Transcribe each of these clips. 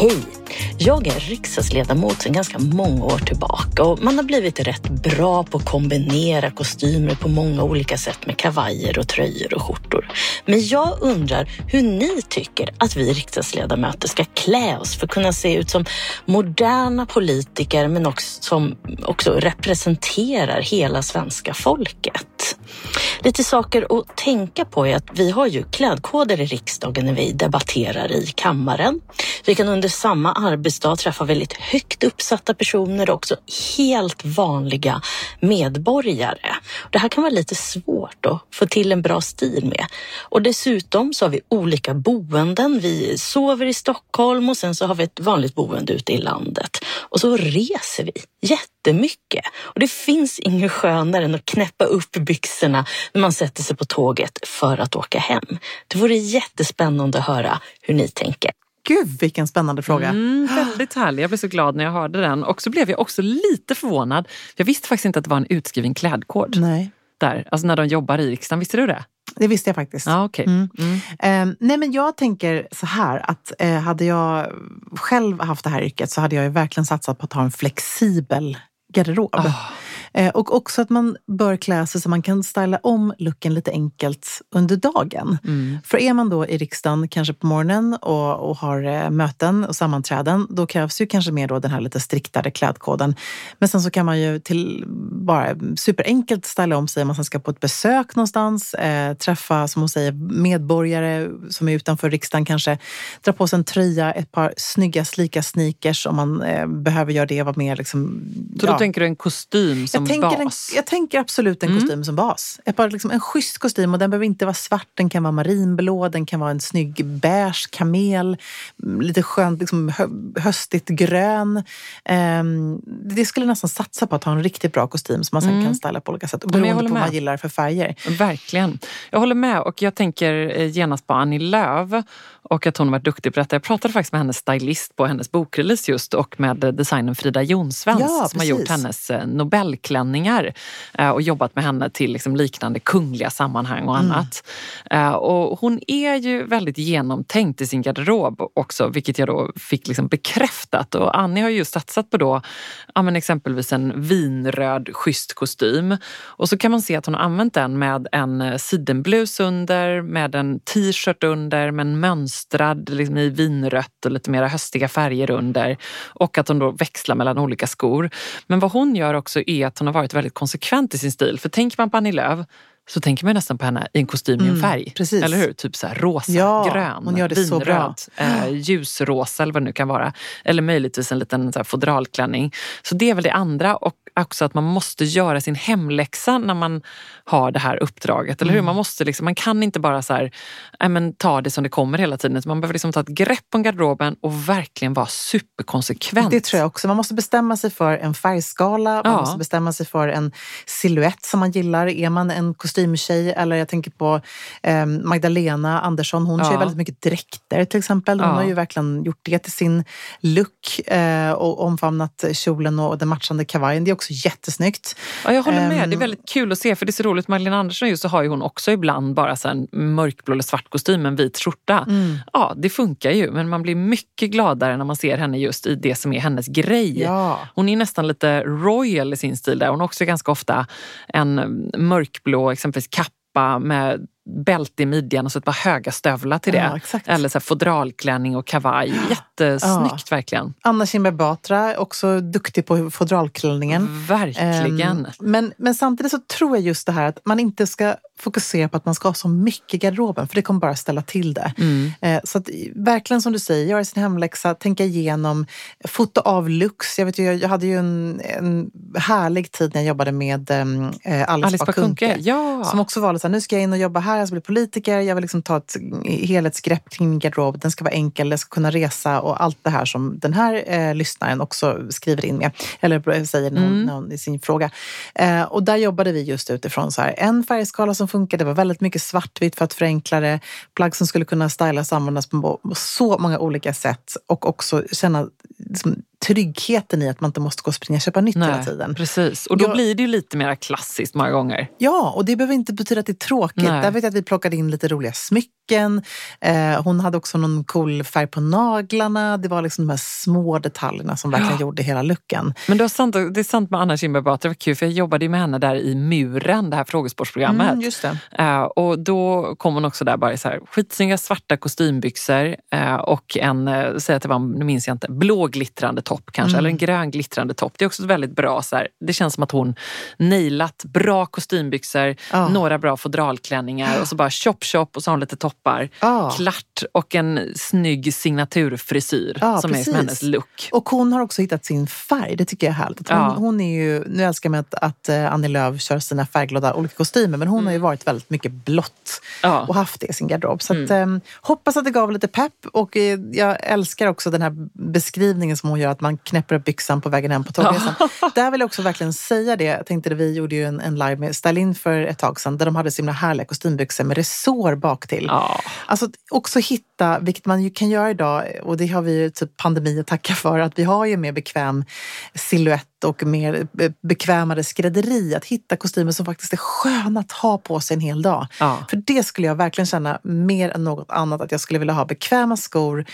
Hej! Jag är riksdagsledamot sedan ganska många år tillbaka och man har blivit rätt bra på att kombinera kostymer på många olika sätt med kavajer och tröjor och skjortor. Men jag undrar hur ni tycker att vi riksdagsledamöter ska klä oss för att kunna se ut som moderna politiker men också som också representerar hela svenska folket. Lite saker att tänka på är att vi har ju klädkoder i riksdagen när vi debatterar i kammaren. Vi kan under samma arbetsdag träffa väldigt högt uppsatta personer och också helt vanliga medborgare. Det här kan vara lite svårt att få till en bra stil med. Och dessutom så har vi olika boenden. Vi sover i Stockholm och sen så har vi ett vanligt boende ute i landet. Och så reser vi jättemycket. Och det finns inget skönare än att knäppa upp byxorna när man sätter sig på tåget för att åka hem. Det vore jättespännande att höra hur ni tänker. Gud vilken spännande fråga. Mm, väldigt härlig. Jag blev så glad när jag hörde den. Och så blev jag också lite förvånad. Jag visste faktiskt inte att det var en utskriven klädkod. Nej. Där, alltså när de jobbar i riksdagen. Visste du det? Det visste jag faktiskt. Ja, okay. Mm. Mm. Eh, nej men jag tänker så här att eh, hade jag själv haft det här yrket så hade jag verkligen satsat på att ha en flexibel garderob. Oh. Eh, och också att man bör klä sig så man kan styla om looken lite enkelt under dagen. Mm. För är man då i riksdagen kanske på morgonen och, och har eh, möten och sammanträden, då krävs ju kanske mer då den här lite striktare klädkoden. Men sen så kan man ju till bara superenkelt styla om sig om man ska på ett besök någonstans, eh, träffa, som hon säger, medborgare som är utanför riksdagen kanske, dra på sig en tröja, ett par snygga slika sneakers om man eh, behöver göra det, vara mer liksom... Så då tänker du en kostym som jag tänker, bas? En, jag tänker absolut en Mm. kostym som bas. Ett par, liksom, en schysst kostym och den behöver inte vara svart. Den kan vara marinblå, den kan vara en snygg beige kamel, mm, lite skönt liksom, hö, höstigt grön. Ehm, det skulle nästan satsa på att ha en riktigt bra kostym som man sen Mm. kan styla på olika sätt. Beroende på vad man gillar för färger. Verkligen. Jag håller med och jag tänker eh, genast på Annie Lööf och att hon har varit duktig på detta. Jag pratade faktiskt med hennes stylist på hennes bokrelease just och med eh, designern Frida Jonsvens Ja, som har gjort hennes eh, Nobelklänningar eh, och jobbat med henne till liksom liknande kungliga sammanhang och Mm. annat. Eh, Och hon är ju väldigt genomtänkt i sin garderob också, vilket jag då fick liksom bekräftat. Och Annie har ju satsat på då, ja, men exempelvis en vinröd schysst kostym. Och så kan man se att hon har använt den med en eh, sidenblus under, med en t-shirt under, med en mönstrad liksom i vinrött och lite mera höstiga färger under. Och att hon då växlar mellan olika skor. Men vad hon gör också är att hon har varit väldigt konsekvent i sin stil. För tänker man på Annie Lööf så tänker man nästan på henne i en kostym i en Mm, färg. precis. Eller hur? Typ så här rosa, Ja, grön, hon gör det så bra. vinröd, eh, ljusrosa eller vad det nu kan vara. Eller möjligtvis en liten så här fodralklänning. Så det är väl det andra. Och också att man måste göra sin hemläxa när man har det här uppdraget. Eller hur? Mm. Man, måste liksom, man kan inte bara så här, nej, men, ta det som det kommer hela tiden. Man behöver liksom ta ett grepp om garderoben och verkligen vara superkonsekvent. Det tror jag också. Man måste bestämma sig för en färgskala, man Ja. måste bestämma sig för en silhuett som man gillar. Är man en kostymtjej eller jag tänker på eh, Magdalena Andersson, hon Ja. kör ju väldigt mycket dräkter till exempel. Hon Ja. har ju verkligen gjort det till sin look eh, och omfamnat kjolen och den matchande kavajen. Det är också jättesnyggt. Ja, jag håller med. Ehm. Det är väldigt kul att se för det är så roligt. Magdalena Andersson just så har ju hon också ibland bara så en mörkblå eller svart kostym med en vit skjorta. Mm. Ja, det funkar ju men man blir mycket gladare när man ser henne just i det som är hennes grej. Ja. Hon är nästan lite royal i sin stil där. Hon har också ganska ofta en mörkblå exempelvis kappa med bälte i midjan och så ett par höga stövlar till det. Ja, Eller så fodralklänning och kavaj. Jättesnyggt Ja. verkligen. Anna Kinberg Batra, också duktig på fodralklänningen. Verkligen. Ehm, men, men samtidigt så tror jag just det här att man inte ska fokusera på att man ska ha så mycket i garderoben, för det kommer bara ställa till det. Mm. Eh, Så att, verkligen som du säger, göra sin hemläxa, tänka igenom, fota av lux. Jag, vet ju, jag hade ju en, en härlig tid när jag jobbade med um, Alice, Alice Bakunke. Ja. Som också var lite så här, nu ska jag in och jobba här, jag ska bli politiker, jag vill liksom ta ett helhetsgrepp kring min garderob. Den ska vara enkel, jag ska kunna resa och allt det här som den här eh, lyssnaren också skriver in med, eller säger när hon, Mm. när hon, i sin fråga. Eh, och där jobbade vi just utifrån så här, en färgskala som funkar, det var väldigt mycket svartvitt för att förenkla det, plagg som skulle kunna stylas och användas på så många olika sätt och också känna liksom, tryggheten i att man inte måste gå och springa och köpa nytt hela tiden. Precis, och då Jag- blir det ju lite mer klassiskt många gånger. Ja, och det behöver inte betyda att det är tråkigt. Nej. Där vet jag att vi plockade in lite roliga smycken. Eh, hon hade också någon cool färg på naglarna. Det var liksom de här små detaljerna som verkligen gjorde hela looken. Men det, var sant, det är sant med Anna Kinberg Batra, det var kul för jag jobbade ju med henne där i Muren, det här frågesportsprogrammet. Mm, just det. Eh, och då kom hon också där bara i så här, skitsnygga svarta kostymbyxor eh, och en, uh, säg att det var, nu minns jag inte, blå glittrande topp kanske, Mm. eller en grön glittrande topp. Det är också väldigt bra, så här, det känns som att hon nailat bra kostymbyxor, Ja. några bra fodralklänningar och så bara chop chop och så har hon lite toppar. Ja. Klart och en snygg signaturfrisyr Ja, som är som precis. hennes look. Och hon har också hittat sin färg. Det tycker jag är härligt. Hon, Ja. hon är ju, nu älskar man att, att eh, Annie Lööf kör sina färgglada olika kostymer men hon har ju varit väldigt mycket blått Mm. Mm. och haft det i sin garderob. Så att, eh, hoppas att det gav lite pepp och eh, jag älskar också den här beskrivningen som hon gör att man knäpper upp byxan på vägen hem på tågresan. Där vill jag också verkligen säga det. Jag tänkte vi gjorde ju en, en live med Style In för ett tag sedan där de hade så himla härliga kostymbyxor med resår bak till. Ja. Alltså också hitta, vilket man ju kan göra idag, och det har vi ju typ pandemi att tacka för, att vi har ju mer bekväm silhuett och mer be- bekvämare skrädderi. Att hitta kostymer som faktiskt är sköna att ha på sig en hel dag. Ja. För det skulle jag verkligen känna mer än något annat, att jag skulle vilja ha bekväma skor,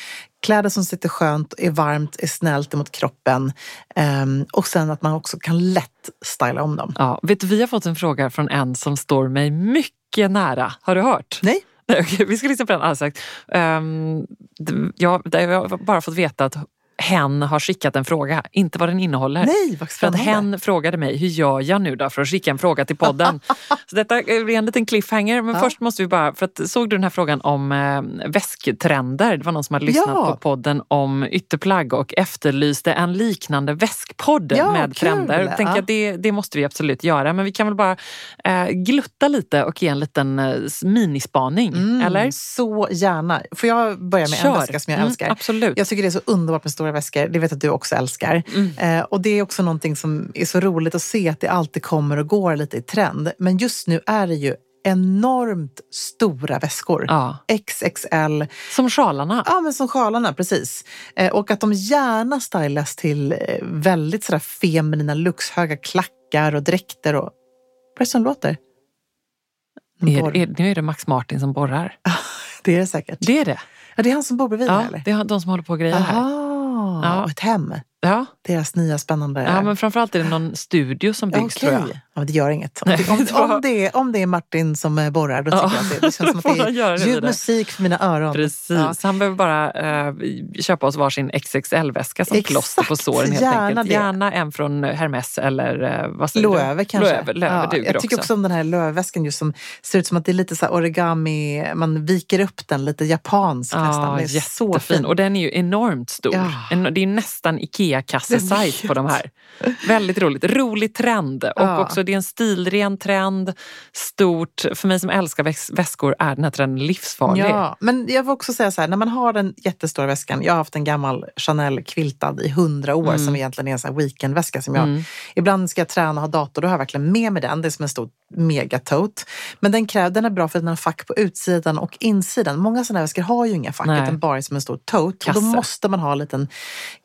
kläder som sitter skönt, är varmt, är snällt emot kroppen ehm, och sen att man också kan lätt styla om dem. Ja, vet du, vi har fått en fråga från en som står mig mycket nära. Har du hört? Nej? Nej, okej, vi ska lyssna på den alldeles. Um, jag, jag har bara fått veta att hen har skickat en fråga, inte vad den innehåller. Nej, vad För att hen frågade mig, hur gör jag nu då för att skicka en fråga till podden? Så detta blir en liten cliffhanger, men Ja. först måste vi bara, för att såg du den här frågan om eh, väsktrender? Det var någon som hade lyssnat Ja. på podden om ytterplagg och efterlyste en liknande väskpodd Ja, med kul. trender. Tänker Ja. att det, det måste vi absolut göra, men vi kan väl bara eh, glutta lite och ge en liten eh, minispaning, Mm, eller? Så gärna. Får jag börja med Kör. en väska som jag Mm, älskar? absolut. Jag tycker det är så underbart med stora väskor. Det vet jag att du också älskar. Mm. Eh, och det är också någonting som är så roligt att se att det alltid kommer och går lite i trend. Men just nu är det ju enormt stora väskor. Ja. XXL, Som sjalarna. ja men som sjalarna, precis. Eh, och att de gärna stylas till eh, väldigt sådär feminina looks, höga klackar och dräkter. Och... Vad är det som låter? Är, är, nu är det Max Martin som borrar. Det är det säkert. Det är det. Ja, det är han som bor bredvid Ja, mig, eller? det är de som håller på och grejer här. Ja. och ett hem. Ja. Deras nya spännande... ja, men framförallt är det någon studio som byggs Okej. tror jag. Ja, men det gör inget. Om, det, om, om, det, är, om det är Martin som eh, borrar, då tycker Ja, jag att det, det känns som att det är vidare. musik för mina öron. Precis, Ja. han behöver bara eh, köpa oss varsin XXL-väska som Exakt, plåster på såren helt gärna enkelt. det. Gärna en från Hermes eller eh, vad säger Lööve kanske. Lööve, Lööve Ja, jag tycker också om den här lövväskan just som ser ut som att det är lite så origami, man viker upp den lite japansk nästan. Ja, Det är så jättefin. fin. Och den är ju enormt stor. Ja. Det är nästan Ikea-kasse-size Jag på de här. Väldigt roligt. Rolig trend. Och Ja. också det är en stilren trend. Stort. För mig som älskar väs- väskor är den här trenden livsfarlig. Ja, men jag vill också säga så här, när man har den jättestora väskan, jag har haft en gammal Chanel quiltad i hundra år Mm. som egentligen är en sån här weekendväska som jag, Mm. ibland ska jag träna och ha dator, då har jag verkligen med mig den, det är som en stor megatote. Men den, kräv, den är bra för att den har fack på utsidan och insidan. Många sådana här väskor har ju inga fack utan bara som en stor tote. Och då måste man ha en liten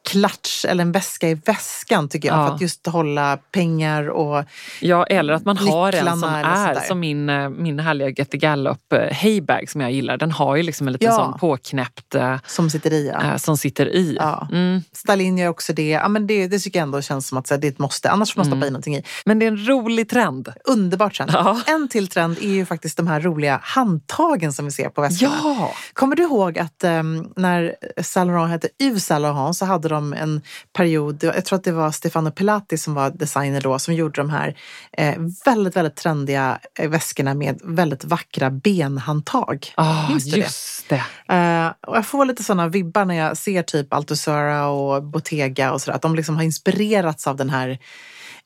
klatsch eller en väska i väskan tycker jag. Ja. För att just hålla pengar och Ja, eller att man har en som är som min, eh, min härliga Get the Gallop eh, Haybag som jag gillar. Den har ju liksom en liten Ja. sån påknäppt eh, som sitter i. Ja. eh, som sitter i. Ja. Mm. Stalin gör också det. Ja, men det. Det tycker jag ändå känns som att här, det är ett måste. Annars får man stoppa i någonting i. Men det är en rolig trend. Underbart trend. Ja. En till trend är ju faktiskt de här roliga handtagen som vi ser på väskorna. Ja! Kommer du ihåg att um, när Saint Laurent hette Yves Saint Laurent så hade de en period, jag tror att det var Stefano Pilati som var designer då, som gjorde de här eh, väldigt, väldigt trendiga eh, väskorna med väldigt vackra benhandtag. Ah, Minns du det? just det. Eh, och jag får lite sådana vibbar när jag ser typ Altusara och Bottega och sådär. Att de liksom har inspirerats av den här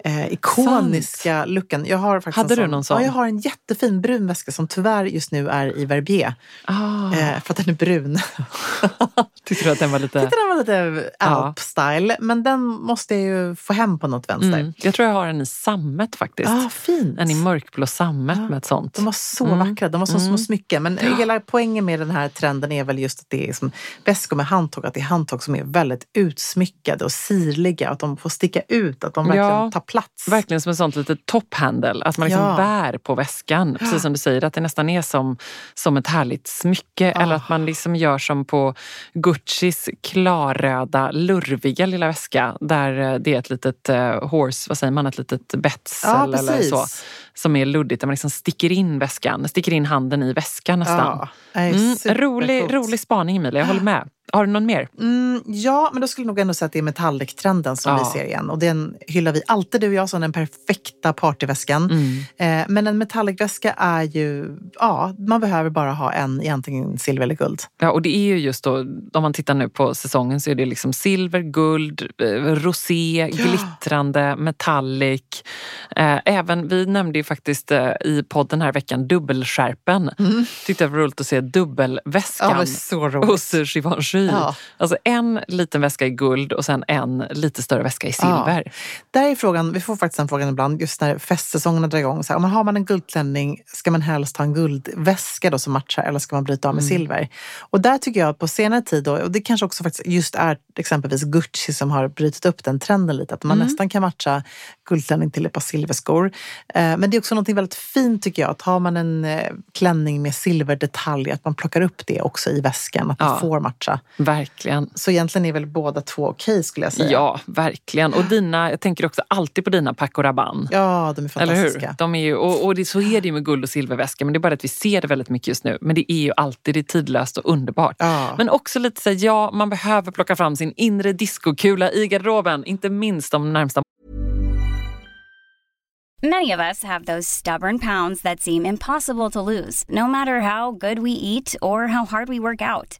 eh, ikoniska looken. Jag har faktiskt Hade en du någon sån? Ja, jag har en jättefin brun väska som tyvärr just nu är i Verbier. Ah. Eh, för att den är brun. Tyckte du att den var lite... tyckte den var lite Ja. alp-style. Men den måste jag ju få hem på något vänster. Mm. Jag tror jag har en i sammet faktiskt. Ah, fint. En i mörkblå sammet Ja. med ett sånt. De var så Mm. vackra, de var som små Mm. smycken. Men hela poängen med den här trenden är väl just att det är som väskor med handtag, att det är handtag som är väldigt utsmyckade och sirliga. Att de får sticka ut, att de verkligen Ja, tar plats. Verkligen som en sånt litet topphandel. Att man liksom Ja. bär på väskan. Precis som du säger, att det nästan är som, som ett härligt smycke. Ah. Eller att man liksom gör som på Guccis klarröda, lurviga lilla väska. Där eh, det är ett litet eh, horse, vad säger man, ett litet betsel Ja, eller så. Som är luddigt, där man liksom sticker in väskan, sticker in handen i väskan nästan. Ja, Mm, rolig, rolig spaning Emilia, jag håller med. Har du någon mer? Mm, ja, men då skulle jag nog ändå säga att det är metallic-trenden som Ja. vi ser igen. Och den hyllar vi alltid, du och jag, som den perfekta partyväskan. Mm. Eh, men en metallic-väska är ju, ja, man behöver bara ha en i antingen silver eller guld. Ja, och det är ju just då, om man tittar nu på säsongen så är det liksom silver, guld, eh, rosé, glittrande, metallic. Eh, Även, vi nämnde ju faktiskt eh, i podden här veckan dubbelskärpen. Tyckte det var roligt att se dubbelväskan Ja, så roligt. hos Givenchy. Ja. Alltså en liten väska i guld och sen en lite större väska i silver. Där är frågan, vi får faktiskt den frågan ibland, just när festsäsongerna drar igång. Så här, om man har man en guldklänning, ska man helst ha en guldväska då som matchar eller ska man bryta av med silver? Och där tycker jag att på senare tid, då, och det kanske också faktiskt just är exempelvis Gucci som har brutit upp den trenden lite, att man nästan kan matcha guldklänning till ett par silverskor. Eh, men det är också något väldigt fint tycker jag, att har man en eh, klänning med silverdetalj, att man plockar upp det också i väskan, att Ja. det får matcha. Verkligen. Så egentligen är väl båda två okej skulle jag säga. Ja, verkligen. Och dina, jag tänker också alltid på dina Paco Rabanne. Ja, de är Eller fantastiska. hur? De är ju, och och det, så är det ju med guld och silverväska, men det är bara att vi ser det väldigt mycket just nu. Men det är ju alltid det är tidlöst och underbart. Ja. Men också lite så här, ja, man behöver plocka fram sin inre diskokula i garderoben. Inte minst de närmsta Many of us have those stubborn pounds that seem impossible to lose, no matter how good we eat or how hard we work out.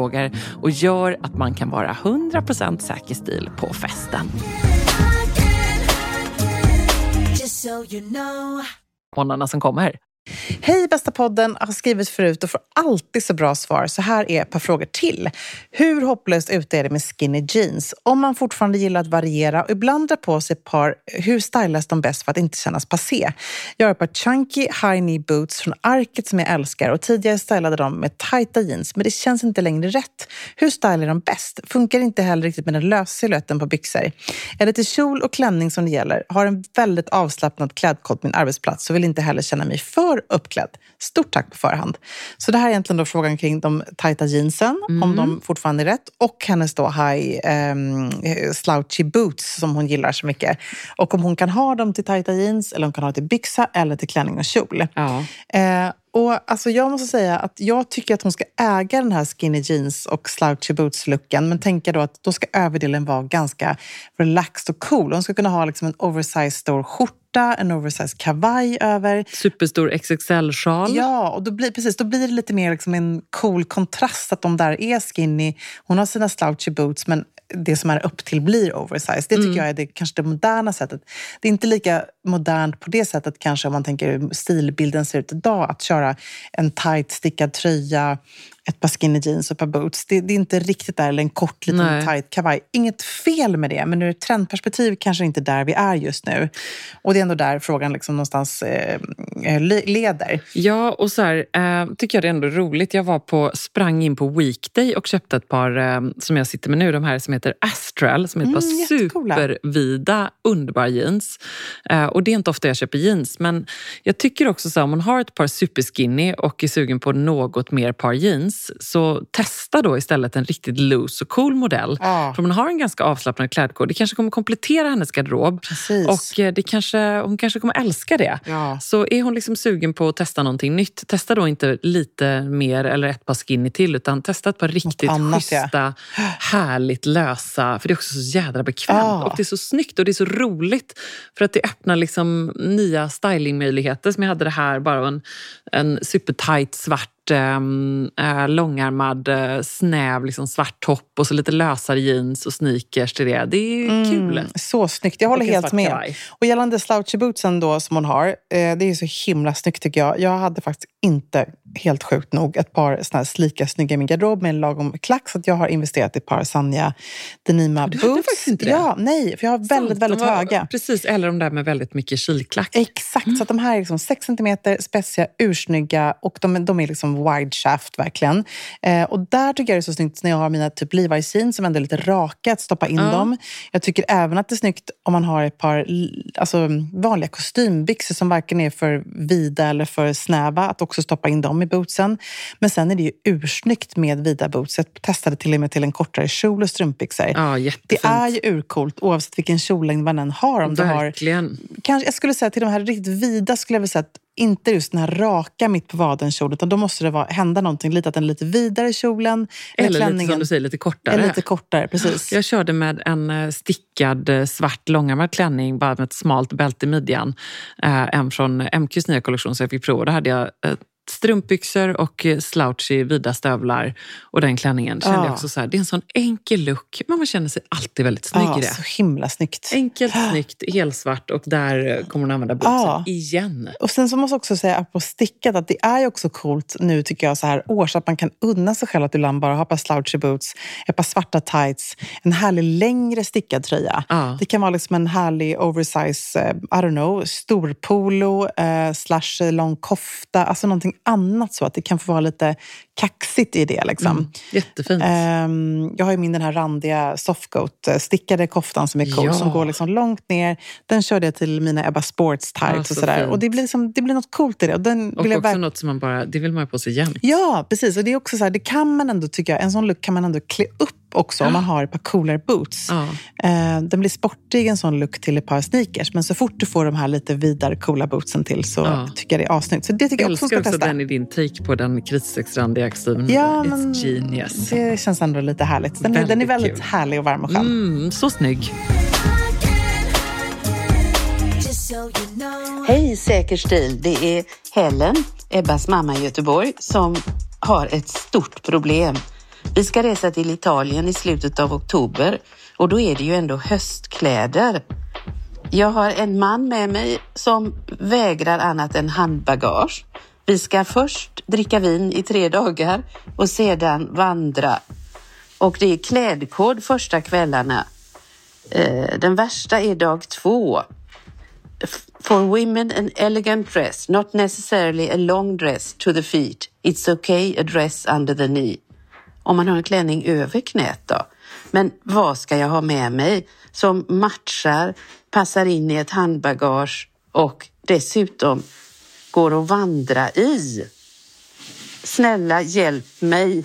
och gör att man kan vara 100% säker stil på festen. Månaderna som kommer. Hej bästa podden, har skrivit förut och får alltid så bra svar. Så här är ett par frågor till. Hur hopplöst ute är det med skinny jeans? Om man fortfarande gillar att variera och ibland drar på sig ett par, hur stylas de bäst för att inte kännas passé? Jag har ett par chunky high knee boots från Arket som jag älskar och tidigare stylade de med tajta jeans men det känns inte längre rätt. Hur stylar de bäst? Funkar inte heller riktigt med den lösa siluetten på byxor. Är det till kjol och klänning som det gäller? Har en väldigt avslappnad klädkod på min arbetsplats och vill inte heller känna mig för uppklädd. Stort tack på förhand. Så det här är egentligen då frågan kring de tajta jeansen, om de fortfarande är rätt, och hennes då high um, slouchy boots som hon gillar så mycket. Och om hon kan ha dem till tajta jeans, eller om hon kan ha det till byxa eller till klänning och kjol. Ja. Eh, och alltså jag måste säga att jag tycker att hon ska äga den här skinny jeans och slouchy boots-looken men tänker då att då ska överdelen vara ganska relaxed och cool. Hon ska kunna ha liksom en oversized stor skjorta, en oversized kavaj över. Superstor XXL-sjal. Ja, och då blir, precis, då blir det lite mer liksom en cool kontrast att de där är skinny. Hon har sina slouchy boots men det som är upp till blir oversized. Det tycker jag är det, kanske det moderna sättet. Det är inte lika modernt på det sättet kanske om man tänker hur stilbilden ser ut idag. Att köra en tight stickad tröja, ett par skinny jeans och ett par boots. Det, det är inte riktigt där, eller en kort liten Nej. tight kavaj. Inget fel med det, men ur ett trendperspektiv kanske inte där vi är just nu. Och det är ändå där frågan liksom någonstans eh, le- leder. Ja, och så här, eh, tycker jag det är ändå roligt. Jag var på, sprang in på Weekday och köpte ett par eh, som jag sitter med nu, de här som heter Astral, som är ett par Mm, supervida, underbara jeans. Eh, och det är inte ofta jag köper jeans, men jag tycker också så här, om man har ett par superskinny och är sugen på något mer par jeans, så testa då istället en riktigt loose och cool modell. Ja. För man har en ganska avslappnad klädkod, det kanske kommer komplettera hennes garderob. Precis. Och eh, det kanske, hon kanske kommer älska det. Ja. Så är hon liksom sugen på att testa någonting nytt, testa då inte lite mer eller ett par skinny till, utan testa ett par riktigt annat, ja. schyssta, härligt lösa. För det är också så jädra bekvämt Ja. och det är så snyggt och det är så roligt. För att det öppnar liksom nya stylingmöjligheter. Som jag hade det här, bara en, en supertight svart Um, uh, långärmad, uh, snäv liksom svart topp och så lite lösare jeans och sneakers till det. Det är kul. Mm, så snyggt, jag håller Och helt med. kavaj. Och gällande slouchy bootsen då som hon har, eh, det är så himla snyggt tycker jag. Jag hade faktiskt inte, helt sjukt nog, ett par såna här slika snygga i min garderob med en lagom klack. Så att jag har investerat i ett par Sanja Denima Du boots. hade faktiskt inte det? Ja, nej, för jag har väldigt, Sant, väldigt var- höga. Precis, eller de där med väldigt mycket kilklack. Exakt, så att de här är liksom 6 cm, spetsiga, ursnygga och de, de är liksom wide shaft verkligen. Eh, och där tycker jag det är så snyggt när jag har mina typ Levi's jeans som ändå är lite raka, att stoppa in Ja. dem. Jag tycker även att det är snyggt om man har ett par alltså, vanliga kostymbyxor som varken är för vida eller för snäva, att också stoppa in dem i bootsen. Men sen är det ju ursnyggt med vida boots. Jag testade till och med till en kortare kjol och strumpbyxor. Ja, Det är ju urcoolt oavsett vilken kjollängd man än har. Om du har Verkligen. kanske, jag skulle säga till de här riktigt vida skulle jag vilja säga att inte just den här raka mitt på vaden kjolen utan då måste det vara, hända någonting lite, att den är lite vidare kjolen. Eller lite klänningen som du säger, lite kortare. är lite kortare. Precis. Jag körde med en eh, stickad eh, svart långärmad klänning bara med ett smalt bälte i midjan. Eh, En från MQs nya kollektion som jag fick prova. Då hade jag strumpbyxor och eh, slouchy vida stövlar och den klänningen kände Ja. jag också så här, det är en sån enkel look, men man känner sig alltid väldigt snygg Ja, i det. så himla snyggt. Enkelt, snyggt, helsvart och där eh, kommer hon använda bootsen Ja. igen. Och sen så måste jag också säga på stickat att det är också coolt nu tycker jag så här års att man kan unna sig själv att ibland bara ha ett par slouchy boots, ett par svarta tights, en härlig längre stickad tröja. Ja. Det kan vara liksom en härlig oversize, eh, I don't know, storpolo eh, slash lång kofta, alltså någonting annat så att det kan få vara lite kaxigt i det liksom. Mm, jättefint. Ehm, jag har ju min den här randiga softcoat, eh, koftan som är cool, Ja. som går liksom långt ner. Den körde jag till mina Ebba Sports tights Ja, och så sådär. fint. Och det blir, liksom, det blir något coolt i det. Och den och vill jag också verk- något som man bara, det vill man ha på sig jämt. Ja, precis. Och det är också så här, det kan man ändå, tycker jag, en sån look kan man ändå klä upp också om man har ett par coolare boots. Ja. Eh, den blir sportig en sån look till ett par sneakers. Men så fort du får de här lite vidare coola bootsen till så Ja. tycker jag det är asnyggt. Så det tycker jag Jag också älskar ska också testa. den i din take på den krissexrandiga kostymen. Ja, It's men genius. det känns ändå lite härligt. Den är, den är Väldigt väldigt kul. härlig och varm och skön. Mm, så snygg. Hej Säker stil, det är Helen, Ebbas mamma i Göteborg, som har ett stort problem. Vi ska resa till Italien i slutet av oktober och då är det ju ändå höstkläder. Jag har en man med mig som vägrar annat än handbagage. Vi ska först dricka vin i tre dagar och sedan vandra. Och det är klädkod första kvällarna. Eh, den värsta är dag två. For women, an elegant dress, not necessarily a long dress to the feet. It's okay a dress under the knee. Om man har en klänning över knät då. Men vad ska jag ha med mig som matchar, passar in i ett handbagage och dessutom går att vandra i? Snälla hjälp mig.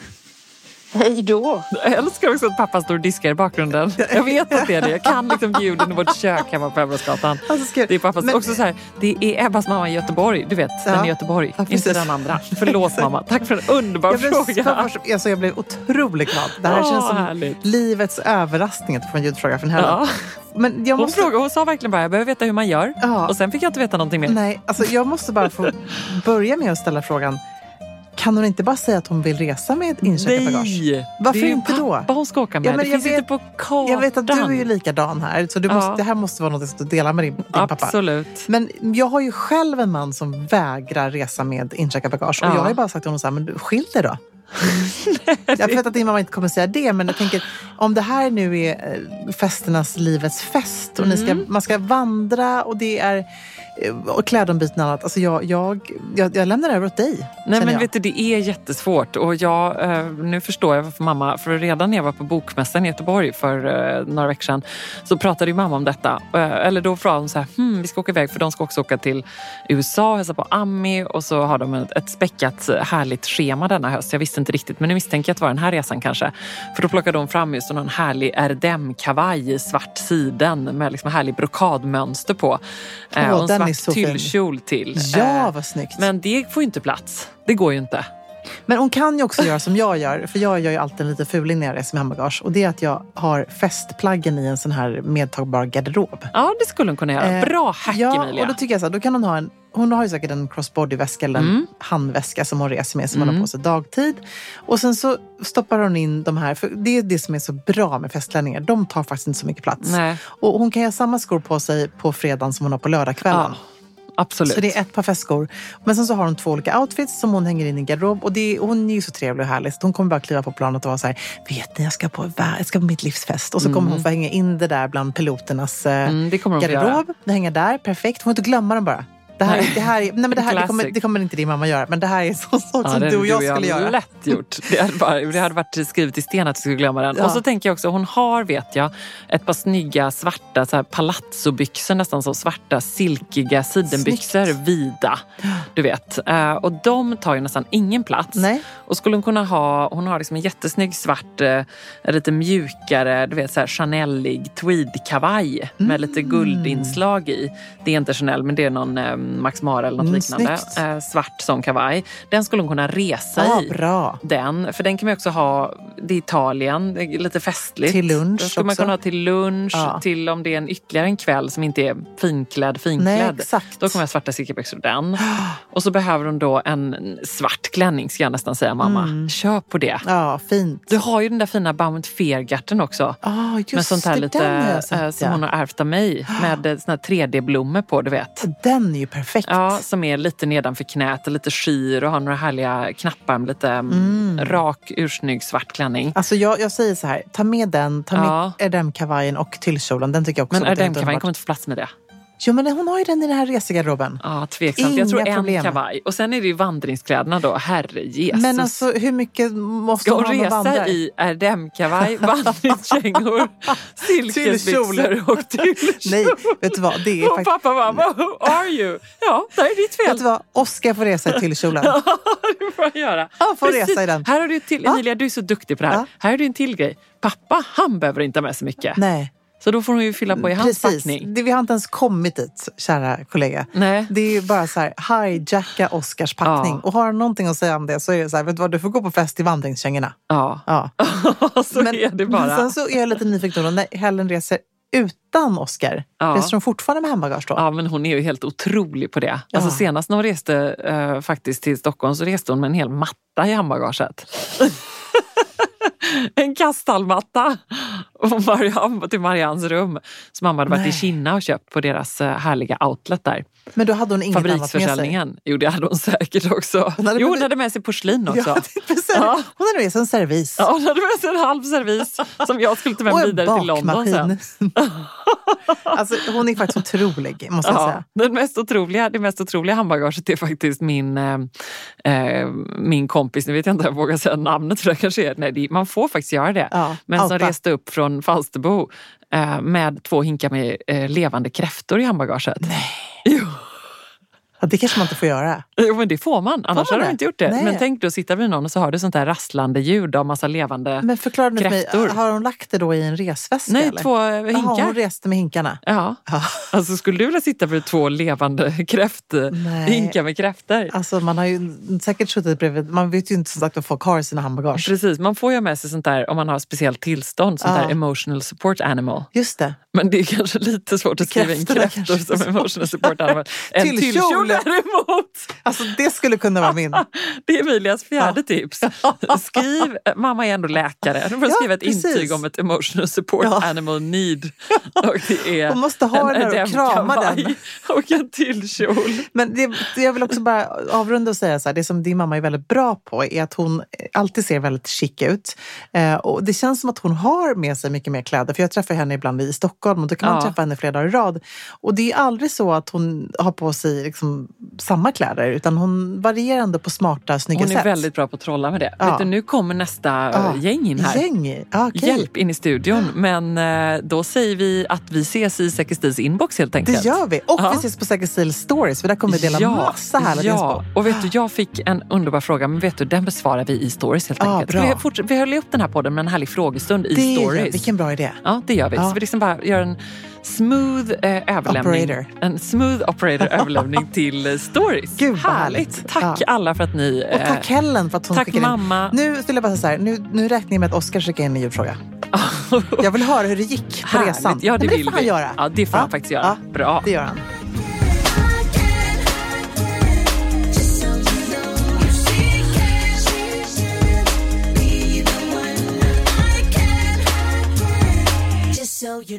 Hej då! Jag älskar också att pappa står och diskar i bakgrunden. Jag vet att det är det. Jag kan liksom ljuden i vårt kök hemma på. Alltså, jag- Det är pappas. men- också så här, det är Ebbas mamma i Göteborg. Du vet, den Ja. i Göteborg. Ja, inte den andra. Förlåt mamma. Tack för en underbar Jag blev, fråga. först, alltså jag blev otroligt glad. Det här Åh, känns som härligt. livets överraskning att få en ljudfråga från Helen. Ja. Men jag Hon, måste... frågade, hon sa verkligen bara, jag behöver veta hur man gör. Ja. Och sen fick jag inte veta någonting mer. Nej, alltså jag måste bara få börja med att ställa frågan. Kan hon inte bara säga att hon vill resa med incheckat bagage? Nej! Varför det är inte då? pappa hon ska åka med. Ja, men det jag finns inte vet- på kartan. Jag vet att du är ju likadan här, så du måste, Ja. det här måste vara något som du delar med din, din pappa. Absolut. Men jag har ju själv en man som vägrar resa med incheckat bagage. Och Ja. jag har ju bara sagt till honom så här, men skilj dig då. jag vet att din mamma inte kommer säga det, men jag tänker om det här nu är eh, festernas livets fest och ni ska, Mm. man ska vandra och det är och klädombyten och annat. Alltså jag, jag, jag, jag lämnar över åt dig. Nej men jag. vet du, det är jättesvårt och jag, eh, nu förstår jag varför mamma, för redan när jag var på Bokmässan i Göteborg för eh, några veckor sedan så pratade ju mamma om detta. Eh, eller då frågade hon så här, hmm, vi ska åka iväg för de ska också åka till USA och hälsa på Ami och så har de ett, ett späckat härligt schema denna höst. Jag visste inte riktigt men nu misstänker jag att det var den här resan kanske. För då plockade de fram just någon härlig RDM-kavaj i svart siden med liksom härlig brokadmönster på. Eh, Svart tyllkjol till. Ja, Eh, vad snyggt. men det får ju inte plats. Det går ju inte. Men hon kan ju också göra som jag gör, för jag gör ju alltid en lite fuling när jag reser med handbagage. Och det är att jag har fästplaggen i en sån här medtagbar garderob. Ja, det skulle hon kunna göra. Eh, Bra hack, ja, Emilia. och då tycker jag så här, då kan hon ha en hon har ju säkert en crossbody-väska eller en Mm. handväska som hon reser med som hon Mm. har på sig dagtid. Och sen så stoppar hon in de här, för det är det som är så bra med festklänningar. De tar faktiskt inte så mycket plats. Nej. Och hon kan ha samma skor på sig på fredagen som hon har på lördagskvällen. Ja, absolut. Så det är ett par festskor. Men sen så har hon två olika outfits som hon hänger in i garderob. Och det är, hon är ju så trevlig och härlig. Så hon kommer bara kliva på planet och vara så här, vet ni, jag ska på, jag ska på mitt livsfest. Och så kommer hon få hänga in det där bland piloternas eh, Mm, det kommer garderob. Det hänger där, perfekt. Hon får inte glömma den bara. Det här, det här, är- nej, men det, här det, kommer, det kommer inte din mamma göra, men det här är en sån sak Ja, som du och jag hade skulle göra. lätt gjort. Det hade, bara, det hade varit skrivet i sten att du skulle glömma den. Ja. Och så tänker jag också, hon har, vet jag, ett par snygga svarta så här palazzobyxor, nästan så svarta silkiga sidenbyxor, Snyggt. vida. Du vet. Eh, Och de tar ju nästan ingen plats. Nej. Och skulle hon kunna ha, hon har liksom en jättesnygg svart, eh, lite mjukare, du vet så här Chanel-ig tweedkavaj med lite Mm. guldinslag i. Det är inte Chanel men det är någon eh, Max Mara eller något Mm, liknande. Eh, svart sån kavaj. Den skulle hon kunna resa Ja, i. bra. Den, för den kan man också ha, det är Italien, det är lite festligt. Till lunch Den skulle man också. kunna ha till lunch, Ja. till om det är en ytterligare en kväll som inte är finklädd, finklädd. Nej. Då kommer jag svarta silkebyxor och den. Och så behöver hon då en svart klänning ska jag nästan säga mamma. Mm. Köp på det. Ja, fint. Du har ju den där fina Baumt Fehrgarten också. Ah, just med sånt här lite sett, eh, som ja. hon har ärvt av mig. Med såna här 3D-blommor på, du vet. Den är ju perfekt. Ja, som är lite nedanför knät och lite skyr och har några härliga knappar med lite mm. rak, ursnygg svart klänning. Alltså jag, jag säger så här, ta med den, ta med Ja. Erdem-kavajen och tyllkjolen. Den tycker jag också Men Erdem-kavajen kommer inte få plats med det. Jo men hon har ju den i den här resegarderoben. Ja, tveksamt. jag tror Inga en problem. kavaj. Och sen är det ju vandringskläderna då. Herre Jesus. Men alltså hur mycket måste Ska hon hon ha med resa vandrar? i Erdem-kavaj, vandringskängor, silkesbyxor och tyllkjol? Nej, vet du vad? Det är Och pappa bara, who are you? Ja, det är ditt Vet fel. du vad? Oscar får resa i tyllkjolen. det får jag göra. Ja, får Precis. resa i den. Här har du till, Emilia, du är så duktig på det här. Ja. Här har du en till grej. Pappa, han behöver inte ha med så mycket. Nej, Så då får hon ju fylla på i hans precis. packning. Det, vi har inte ens kommit dit, kära kollega. Nej. Det är ju bara så här, hijacka Oscars packning. Ja. Och har han någonting att säga om det så är det så här, vet du vad, du får gå på fest i vandringskängorna. Ja, Ja. så är det bara. Men sen så är jag lite nyfiken då, när Helen reser utan Oscar, Ja. reser hon fortfarande med handbagage då? Ja, men hon är ju helt otrolig på det. Ja. Alltså senast när hon reste eh, faktiskt till Stockholm så reste hon med en hel matta i handbagaget. en och Marianne, till Mariannes rum som mamma hade varit Nej. i Kina och köpt på deras eh, härliga outlet där. Men då hade hon inget annat med sig? Jo, det hade hon säkert också. Hon hade jo, med- hon hade med sig porslin också. Ja. Hon hade med sig en servis. Ja, hon hade med sig en halv servis som jag skulle ta med mig vidare till London sen. alltså, hon är faktiskt otrolig, måste jag Ja, säga. den mest otroliga, det mest otroliga handbagaget är faktiskt min, eh, eh, min kompis, nu vet jag inte om jag vågar säga namnet för det kanske är, nej, det, man får faktiskt göra det. Ja, men som outa. reste upp från Falsterbo eh, med två hinkar med eh, levande kräftor i handbagaget. Nej. Det kanske man inte får göra. jo, men det får man. Annars man hade de inte gjort det. Nej. Men tänk då sitta vid någon och så har du sånt där rasslande ljud av massa levande... Men förklara nu för mig, har hon lagt det då i en resväska? nej, eller? två eh, Jaha, hinkar. hon reste med hinkarna. Ja. Ja. Alltså skulle du vilja sitta bredvid två levande kräft, Nej. hinkar med kräftor? Alltså man har ju säkert suttit bredvid, man vet ju inte som sagt vad folk har i sina handbagage. Precis, man får ju med sig sånt där om man har speciellt tillstånd, sånt Ja. där emotional support animal. Just det. Men det är kanske lite svårt att skriva in kräftor som emotional support animal. En Tyllkjol. Däremot, Alltså det skulle kunna vara min. det är Emilias fjärde tips. Skriv, mamma är ändå läkare, du får Ja, skriva ett precis. intyg om ett emotional support Ja. animal need. Och det är Hon måste ha en den och krama den. Och en tyllkjol. Men det, jag vill också bara avrunda och säga så här, det som din mamma är väldigt bra på är att hon alltid ser väldigt chic ut. Eh, och det känns som att hon har med sig mycket mer kläder, för jag träffar henne ibland i Stockholm och då kan man Ja. träffa henne flera dagar i rad. Och det är aldrig så att hon har på sig liksom samma kläder, utan hon varierar ändå på smarta, snygga Hon är sätt. väldigt bra på att trolla med det. Ja. Vet du, nu kommer nästa Ja. eh, gäng in här. Gäng? Ja, okej. Hjälp in i studion. Men eh, då säger vi att vi ses i Säker Stils inbox helt Det enkelt. gör vi. Och Ja. vi ses på Säker Stil Stories, för där kommer vi dela massa härligt ja. inspo. Och vet du, jag fick en underbar fråga, men vet du, den besvarar vi i stories helt Ja, enkelt. bra. Vi, forts- vi höll upp den här podden med en härlig frågestund i Det stories. vi. Vilken bra idé. Ja, det gör vi. Ja. Så vi liksom bara gör en smooth eh, överlämning. Operator. En smooth operator överlämning till eh, stories. Gud, vad härligt. Tack Ja. alla för att ni... Och tack eh, Helen för att hon tack skickade mamma. in. Nu vill jag bara säga så här, nu, nu räknar jag med att Oskar skickar in en ljudfråga. Jag vill höra hur det gick på Härligt. resan. Ja, det Nej, men vill får han vi. göra. Ja, det får han faktiskt göra. Bra. Det gör han. So you